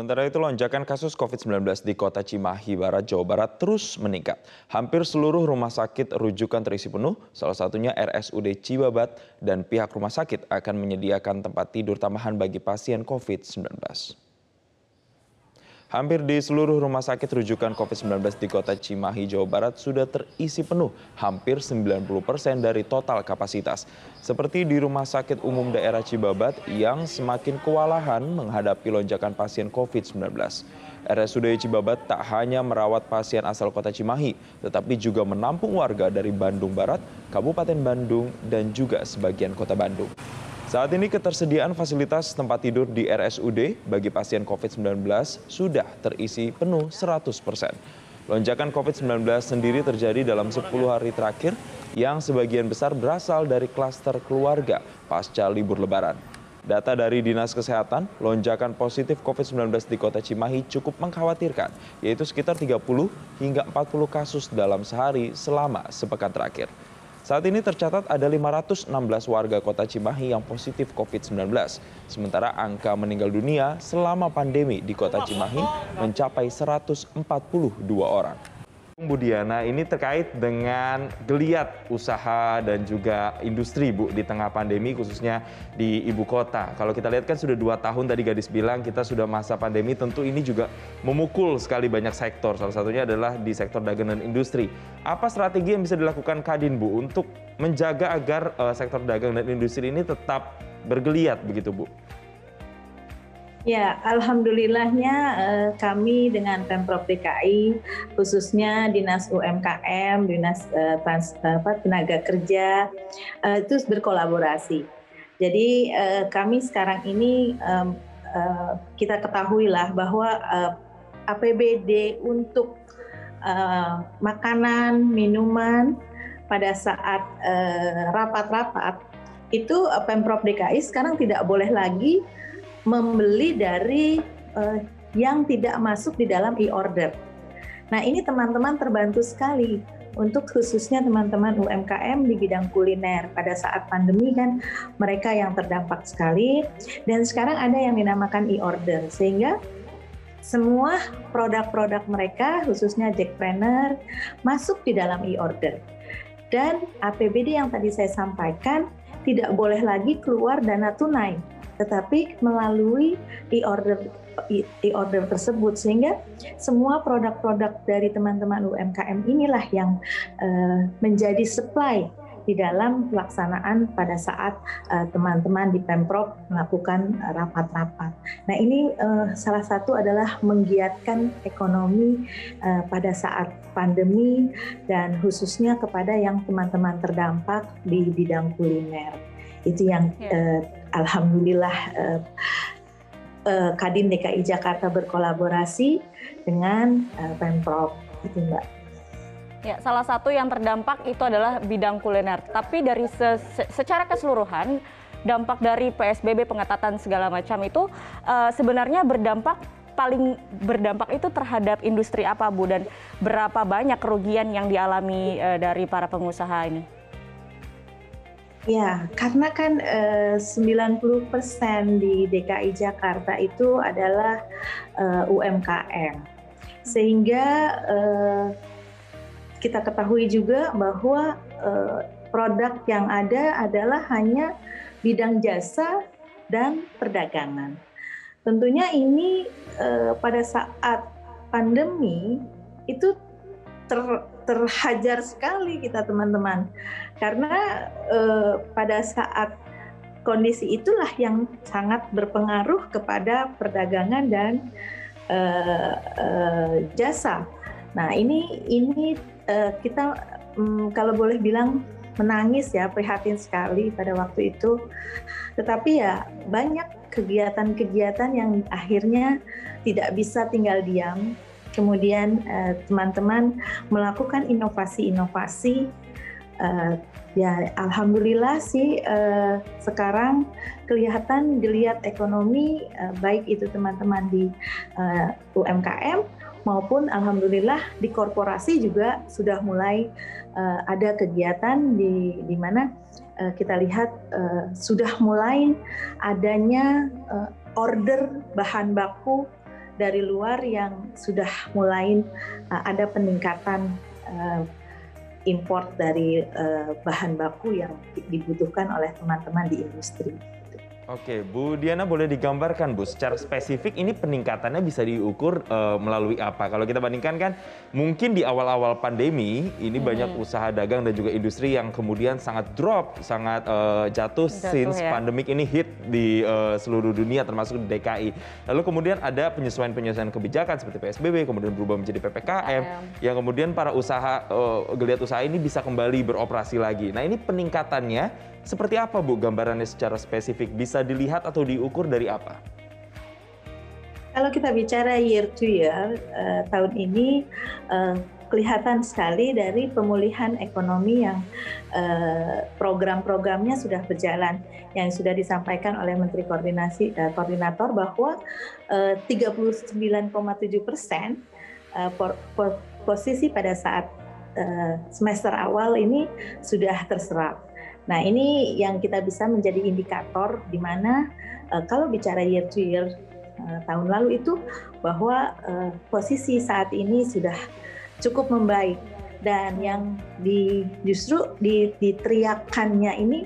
Sementara itu lonjakan kasus COVID-19 di kota Cimahi Barat, Jawa Barat terus meningkat. Hampir seluruh rumah sakit rujukan terisi penuh, salah satunya RSUD Cibabat dan pihak rumah sakit akan menyediakan tempat tidur tambahan bagi pasien COVID-19. Hampir di seluruh rumah sakit rujukan COVID-19 di kota Cimahi, Jawa Barat sudah terisi penuh, hampir 90 persen dari total kapasitas. Seperti di Rumah Sakit Umum Daerah Cibabat yang semakin kewalahan menghadapi lonjakan pasien COVID-19. RSUD Cibabat tak hanya merawat pasien asal kota Cimahi, tetapi juga menampung warga dari Bandung Barat, Kabupaten Bandung, dan juga sebagian kota Bandung. Saat ini ketersediaan fasilitas tempat tidur di RSUD bagi pasien COVID-19 sudah terisi penuh 100 persen. Lonjakan COVID-19 sendiri terjadi dalam 10 hari terakhir yang sebagian besar berasal dari klaster keluarga pasca libur lebaran. Data dari Dinas Kesehatan, lonjakan positif COVID-19 di kota Cimahi cukup mengkhawatirkan, yaitu sekitar 30 hingga 40 kasus dalam sehari selama sepekan terakhir. Saat ini tercatat ada 516 warga kota Cimahi yang positif COVID-19. Sementara angka meninggal dunia selama pandemi di kota Cimahi mencapai 142 orang. Budiana, ini terkait dengan geliat usaha dan juga industri Bu di tengah pandemi khususnya di ibu kota. Kalau kita lihat kan sudah dua tahun tadi gadis bilang kita sudah masa pandemi tentu ini juga memukul sekali banyak sektor. Salah satunya adalah di sektor dagang dan industri. Apa strategi yang bisa dilakukan Kadin Bu untuk menjaga agar uh, sektor dagang dan industri ini tetap bergeliat begitu Bu? Ya, alhamdulillahnya eh, kami dengan Pemprov DKI khususnya Dinas UMKM, Dinas eh, Trans, apa, Tenaga Kerja eh, itu berkolaborasi. Jadi eh, kami sekarang ini eh, eh, kita ketahui lah bahwa eh, APBD untuk eh, makanan, minuman pada saat eh, rapat-rapat eh, itu Pemprov DKI sekarang tidak boleh lagi membeli dari uh, yang tidak masuk di dalam e-order. Nah, ini teman-teman terbantu sekali untuk khususnya teman-teman UMKM di bidang kuliner. Pada saat pandemi kan mereka yang terdampak sekali dan sekarang ada yang dinamakan e-order sehingga semua produk-produk mereka khususnya Jackpreneur masuk di dalam e-order. Dan APBD yang tadi saya sampaikan tidak boleh lagi keluar dana tunai tetapi melalui e-order e-order tersebut sehingga semua produk-produk dari teman-teman UMKM inilah yang uh, menjadi supply di dalam pelaksanaan pada saat eh, teman-teman uh, di Pemprov melakukan rapat-rapat. Nah ini uh, salah satu adalah menggiatkan ekonomi uh, pada saat pandemi dan khususnya kepada yang teman-teman terdampak di bidang kuliner itu yang ya. Alhamdulillah uh, uh, Kadin DKI Jakarta berkolaborasi dengan uh, Pemprov itu Mbak. Ya, salah satu yang terdampak itu adalah bidang kuliner. Tapi dari se secara keseluruhan dampak dari PSBB pengetatan segala macam itu uh, sebenarnya berdampak paling berdampak itu terhadap industri apa Bu dan berapa banyak kerugian yang dialami uh, dari para pengusaha ini? Ya, karena kan eh, 90% di DKI Jakarta itu adalah eh, UMKM. Sehingga eh, kita ketahui juga bahwa eh, produk yang ada adalah hanya bidang jasa dan perdagangan. Tentunya ini eh, pada saat pandemi itu ter, terhajar sekali kita teman-teman karena eh, pada saat kondisi itulah yang sangat berpengaruh kepada perdagangan dan eh, eh, jasa. Nah ini ini eh, kita hmm, kalau boleh bilang menangis ya prihatin sekali pada waktu itu. Tetapi ya banyak kegiatan-kegiatan yang akhirnya tidak bisa tinggal diam kemudian eh, teman-teman melakukan inovasi-inovasi uh, ya alhamdulillah sih uh, sekarang kelihatan geliat ekonomi uh, baik itu teman-teman di uh, UMKM maupun alhamdulillah di korporasi juga sudah mulai uh, ada kegiatan di di mana uh, kita lihat uh, sudah mulai adanya uh, order bahan baku dari luar yang sudah mulai uh, ada peningkatan uh, import dari uh, bahan baku yang dibutuhkan oleh teman-teman di industri. Oke, Bu Diana boleh digambarkan Bu secara spesifik ini peningkatannya bisa diukur uh, melalui apa? Kalau kita bandingkan kan mungkin di awal-awal pandemi ini hmm. banyak usaha dagang dan juga industri yang kemudian sangat drop, sangat uh, jatuh, jatuh since ya. pandemik ini hit di uh, seluruh dunia termasuk di DKI. Lalu kemudian ada penyesuaian-penyesuaian kebijakan seperti PSBB kemudian berubah menjadi PPKM yang kemudian para usaha uh, geliat usaha ini bisa kembali beroperasi lagi. Nah, ini peningkatannya seperti apa Bu gambarannya secara spesifik? Bisa dilihat atau diukur dari apa? Kalau kita bicara year to year, uh, tahun ini uh, kelihatan sekali dari pemulihan ekonomi yang uh, program-programnya sudah berjalan, yang sudah disampaikan oleh Menteri Koordinasi uh, Koordinator bahwa uh, 39,7 persen posisi pada saat semester awal ini sudah terserap. Nah, ini yang kita bisa menjadi indikator di mana uh, kalau bicara year to year uh, tahun lalu itu bahwa uh, posisi saat ini sudah cukup membaik dan yang di justru di, diteriakannya ini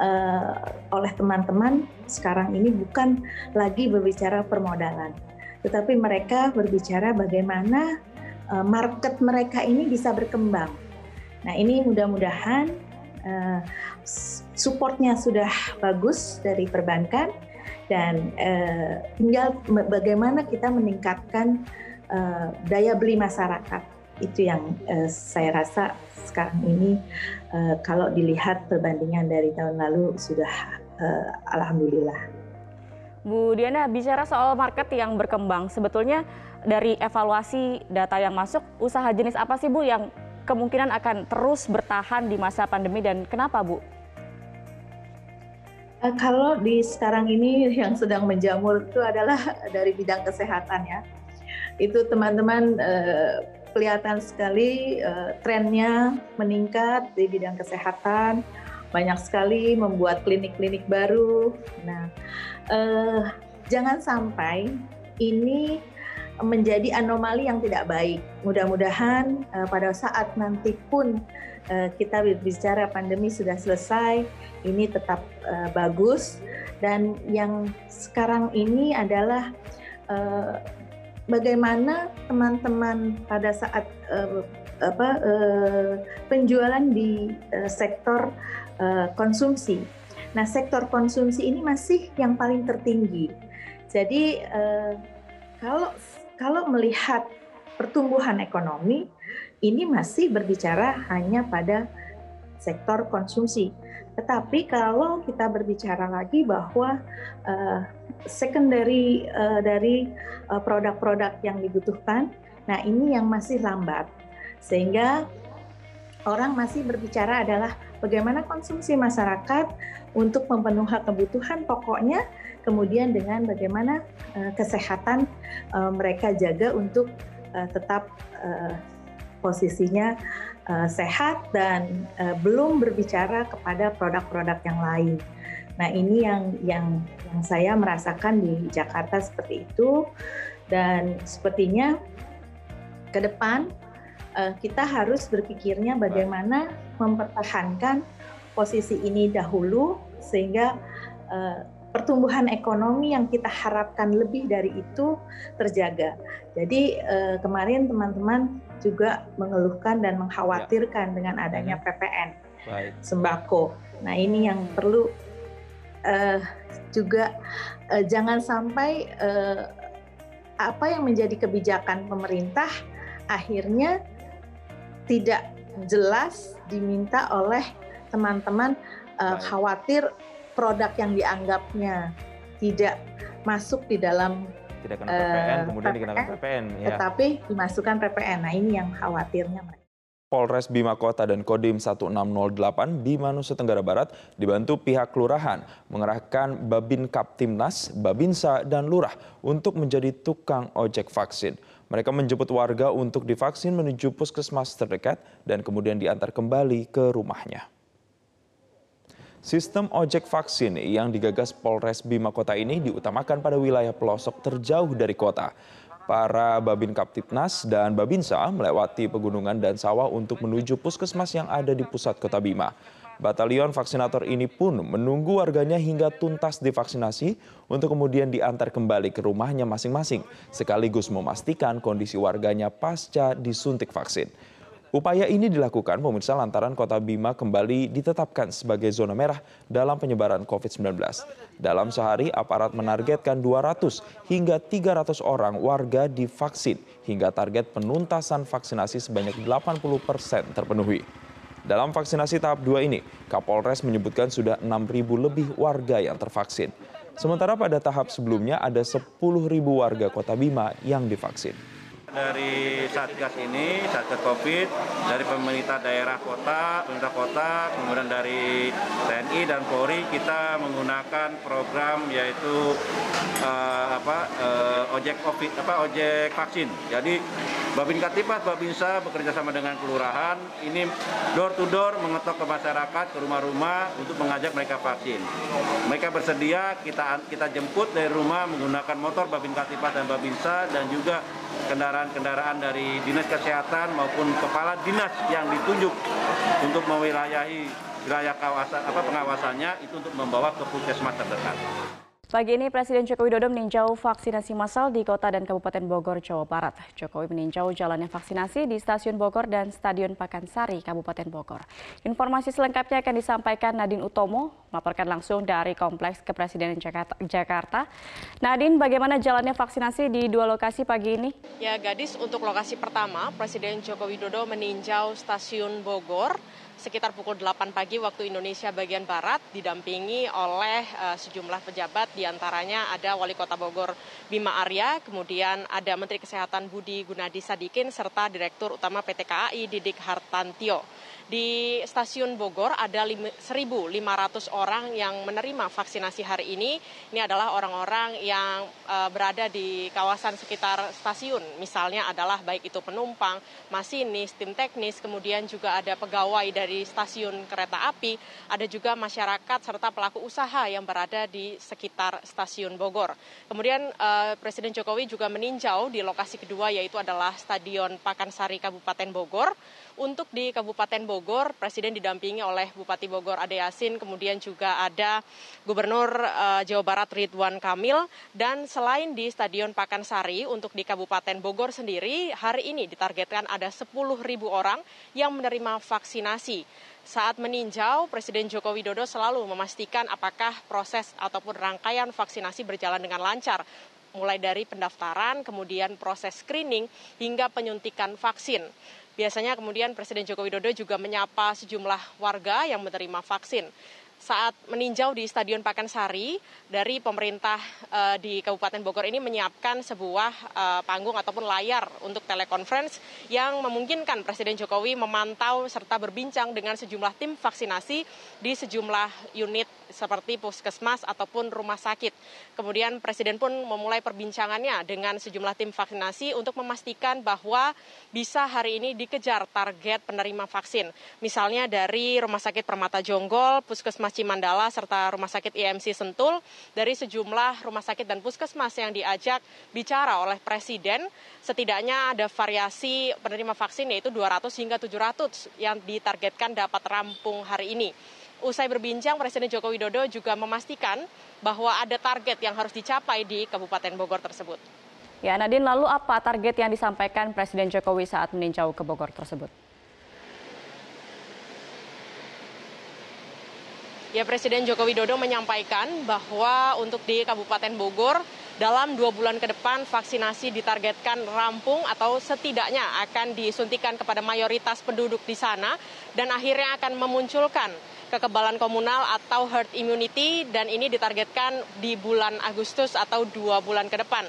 uh, oleh teman-teman sekarang ini bukan lagi berbicara permodalan, tetapi mereka berbicara bagaimana uh, market mereka ini bisa berkembang. Nah, ini mudah-mudahan uh, supportnya sudah bagus dari perbankan dan uh, tinggal bagaimana kita meningkatkan uh, daya beli masyarakat itu yang uh, saya rasa sekarang ini uh, kalau dilihat perbandingan dari tahun lalu sudah uh, alhamdulillah. Bu Diana bicara soal market yang berkembang sebetulnya dari evaluasi data yang masuk usaha jenis apa sih Bu yang kemungkinan akan terus bertahan di masa pandemi dan kenapa Bu? Eh, kalau di sekarang ini yang sedang menjamur itu adalah dari bidang kesehatan ya. Itu teman-teman eh, kelihatan sekali eh, trennya meningkat di bidang kesehatan. Banyak sekali membuat klinik-klinik baru. Nah, eh, jangan sampai ini menjadi anomali yang tidak baik. Mudah-mudahan uh, pada saat nanti pun uh, kita berbicara pandemi sudah selesai, ini tetap uh, bagus. Dan yang sekarang ini adalah uh, bagaimana teman-teman pada saat uh, apa uh, penjualan di uh, sektor uh, konsumsi. Nah, sektor konsumsi ini masih yang paling tertinggi. Jadi uh, kalau kalau melihat pertumbuhan ekonomi, ini masih berbicara hanya pada sektor konsumsi. Tetapi kalau kita berbicara lagi bahwa uh, secondary uh, dari uh, produk-produk yang dibutuhkan, nah ini yang masih lambat. Sehingga orang masih berbicara adalah bagaimana konsumsi masyarakat untuk memenuhi kebutuhan pokoknya kemudian dengan bagaimana uh, kesehatan uh, mereka jaga untuk uh, tetap uh, posisinya uh, sehat dan uh, belum berbicara kepada produk-produk yang lain. Nah ini yang yang yang saya merasakan di Jakarta seperti itu dan sepertinya ke depan uh, kita harus berpikirnya bagaimana mempertahankan posisi ini dahulu sehingga uh, pertumbuhan ekonomi yang kita harapkan lebih dari itu terjaga. Jadi eh, kemarin teman-teman juga mengeluhkan dan mengkhawatirkan ya. dengan adanya PPN Baik. sembako. Nah ini yang perlu eh, juga eh, jangan sampai eh, apa yang menjadi kebijakan pemerintah akhirnya tidak jelas diminta oleh teman-teman uh, khawatir produk yang dianggapnya tidak masuk di dalam tidak kena PPN, uh, kemudian PPN, dikenakan PPN, ya. tetapi dimasukkan PPN. Nah ini yang khawatirnya mereka. Polres Bima Kota dan Kodim 1608 Bima Nusa Tenggara Barat dibantu pihak kelurahan mengerahkan Babin Kaptimnas, Babinsa, dan Lurah untuk menjadi tukang ojek vaksin. Mereka menjemput warga untuk divaksin menuju puskesmas terdekat dan kemudian diantar kembali ke rumahnya. Sistem ojek vaksin yang digagas Polres Bima Kota ini diutamakan pada wilayah pelosok terjauh dari kota. para Babin Kaptipnas dan Babinsa melewati pegunungan dan sawah untuk menuju puskesmas yang ada di pusat kota Bima. Batalion vaksinator ini pun menunggu warganya hingga tuntas divaksinasi untuk kemudian diantar kembali ke rumahnya masing-masing, sekaligus memastikan kondisi warganya pasca disuntik vaksin. Upaya ini dilakukan pemirsa lantaran kota Bima kembali ditetapkan sebagai zona merah dalam penyebaran COVID-19. Dalam sehari, aparat menargetkan 200 hingga 300 orang warga divaksin hingga target penuntasan vaksinasi sebanyak 80 persen terpenuhi. Dalam vaksinasi tahap 2 ini, Kapolres menyebutkan sudah 6.000 lebih warga yang tervaksin. Sementara pada tahap sebelumnya ada 10.000 warga kota Bima yang divaksin. Dari Satgas ini, Satgas Covid, dari pemerintah daerah kota, pemerintah kota, kemudian dari TNI dan Polri kita menggunakan program yaitu uh, apa uh, ojek COVID, apa ojek vaksin. Jadi Babin Katipas, Babinsa bekerja sama dengan kelurahan ini door to door mengetok ke masyarakat, ke rumah-rumah untuk mengajak mereka vaksin. Mereka bersedia kita kita jemput dari rumah menggunakan motor Babin Katipas dan Babinsa dan juga kendaraan-kendaraan dari dinas kesehatan maupun kepala dinas yang ditunjuk untuk mewilayahi wilayah kawasan apa pengawasannya itu untuk membawa ke puskesmas terdekat. Pagi ini Presiden Joko Widodo meninjau vaksinasi massal di kota dan Kabupaten Bogor, Jawa Barat. Jokowi meninjau jalannya vaksinasi di Stasiun Bogor dan Stadion Pakansari, Kabupaten Bogor. Informasi selengkapnya akan disampaikan Nadine Utomo, melaporkan langsung dari Kompleks Kepresidenan Jakarta. Nadine, bagaimana jalannya vaksinasi di dua lokasi pagi ini? Ya, Gadis, untuk lokasi pertama, Presiden Joko Widodo meninjau Stasiun Bogor sekitar pukul 8 pagi waktu Indonesia bagian Barat didampingi oleh uh, sejumlah pejabat di antaranya ada Wali Kota Bogor Bima Arya, kemudian ada Menteri Kesehatan Budi Gunadi Sadikin serta Direktur Utama PT KAI Didik Hartantio di stasiun Bogor ada 1.500 orang yang menerima vaksinasi hari ini. Ini adalah orang-orang yang uh, berada di kawasan sekitar stasiun. Misalnya adalah baik itu penumpang, masinis, tim teknis, kemudian juga ada pegawai dari stasiun kereta api, ada juga masyarakat serta pelaku usaha yang berada di sekitar stasiun Bogor. Kemudian uh, Presiden Jokowi juga meninjau di lokasi kedua yaitu adalah Stadion Pakansari Kabupaten Bogor. Untuk di Kabupaten Bogor, Presiden didampingi oleh Bupati Bogor Ade Yasin, kemudian juga ada Gubernur uh, Jawa Barat Ridwan Kamil, dan selain di Stadion Pakansari, untuk di Kabupaten Bogor sendiri, hari ini ditargetkan ada 10.000 orang yang menerima vaksinasi. Saat meninjau, Presiden Joko Widodo selalu memastikan apakah proses ataupun rangkaian vaksinasi berjalan dengan lancar mulai dari pendaftaran, kemudian proses screening, hingga penyuntikan vaksin. Biasanya kemudian Presiden Joko Widodo juga menyapa sejumlah warga yang menerima vaksin. Saat meninjau di Stadion Pakansari dari pemerintah uh, di Kabupaten Bogor ini menyiapkan sebuah uh, panggung ataupun layar untuk telekonferensi yang memungkinkan Presiden Jokowi memantau serta berbincang dengan sejumlah tim vaksinasi di sejumlah unit seperti puskesmas ataupun rumah sakit. Kemudian Presiden pun memulai perbincangannya dengan sejumlah tim vaksinasi untuk memastikan bahwa bisa hari ini dikejar target penerima vaksin. Misalnya dari Rumah Sakit Permata Jonggol, Puskesmas Cimandala serta Rumah Sakit IMC Sentul dari sejumlah rumah sakit dan puskesmas yang diajak bicara oleh Presiden. Setidaknya ada variasi penerima vaksin yaitu 200 hingga 700 yang ditargetkan dapat rampung hari ini. Usai berbincang, Presiden Joko Widodo juga memastikan bahwa ada target yang harus dicapai di Kabupaten Bogor tersebut. Ya, Nadine, lalu apa target yang disampaikan Presiden Jokowi saat meninjau ke Bogor tersebut? Ya Presiden Joko Widodo menyampaikan bahwa untuk di Kabupaten Bogor dalam dua bulan ke depan vaksinasi ditargetkan rampung atau setidaknya akan disuntikan kepada mayoritas penduduk di sana dan akhirnya akan memunculkan kekebalan komunal atau herd immunity dan ini ditargetkan di bulan Agustus atau dua bulan ke depan.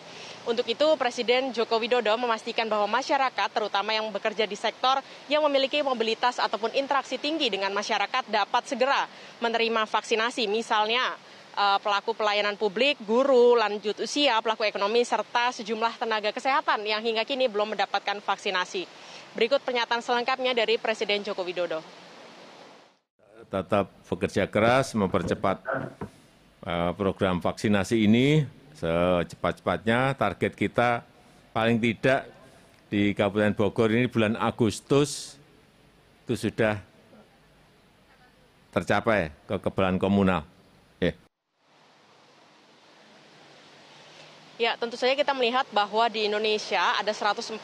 Untuk itu Presiden Joko Widodo memastikan bahwa masyarakat terutama yang bekerja di sektor yang memiliki mobilitas ataupun interaksi tinggi dengan masyarakat dapat segera menerima vaksinasi misalnya eh, pelaku pelayanan publik, guru, lanjut usia, pelaku ekonomi, serta sejumlah tenaga kesehatan yang hingga kini belum mendapatkan vaksinasi. Berikut pernyataan selengkapnya dari Presiden Joko Widodo. Tetap bekerja keras mempercepat eh, program vaksinasi ini secepat-cepatnya target kita paling tidak di Kabupaten Bogor ini bulan Agustus itu sudah tercapai kekebalan komunal. Yeah. Ya, tentu saja kita melihat bahwa di Indonesia ada 145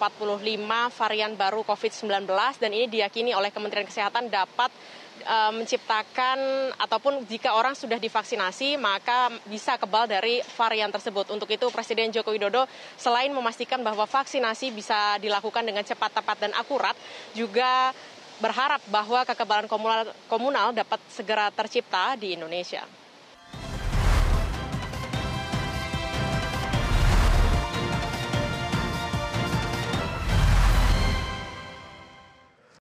varian baru COVID-19 dan ini diyakini oleh Kementerian Kesehatan dapat uh, menciptakan ataupun jika orang sudah divaksinasi maka bisa kebal dari varian tersebut. Untuk itu Presiden Joko Widodo selain memastikan bahwa vaksinasi bisa dilakukan dengan cepat, tepat dan akurat juga berharap bahwa kekebalan komunal, komunal dapat segera tercipta di Indonesia.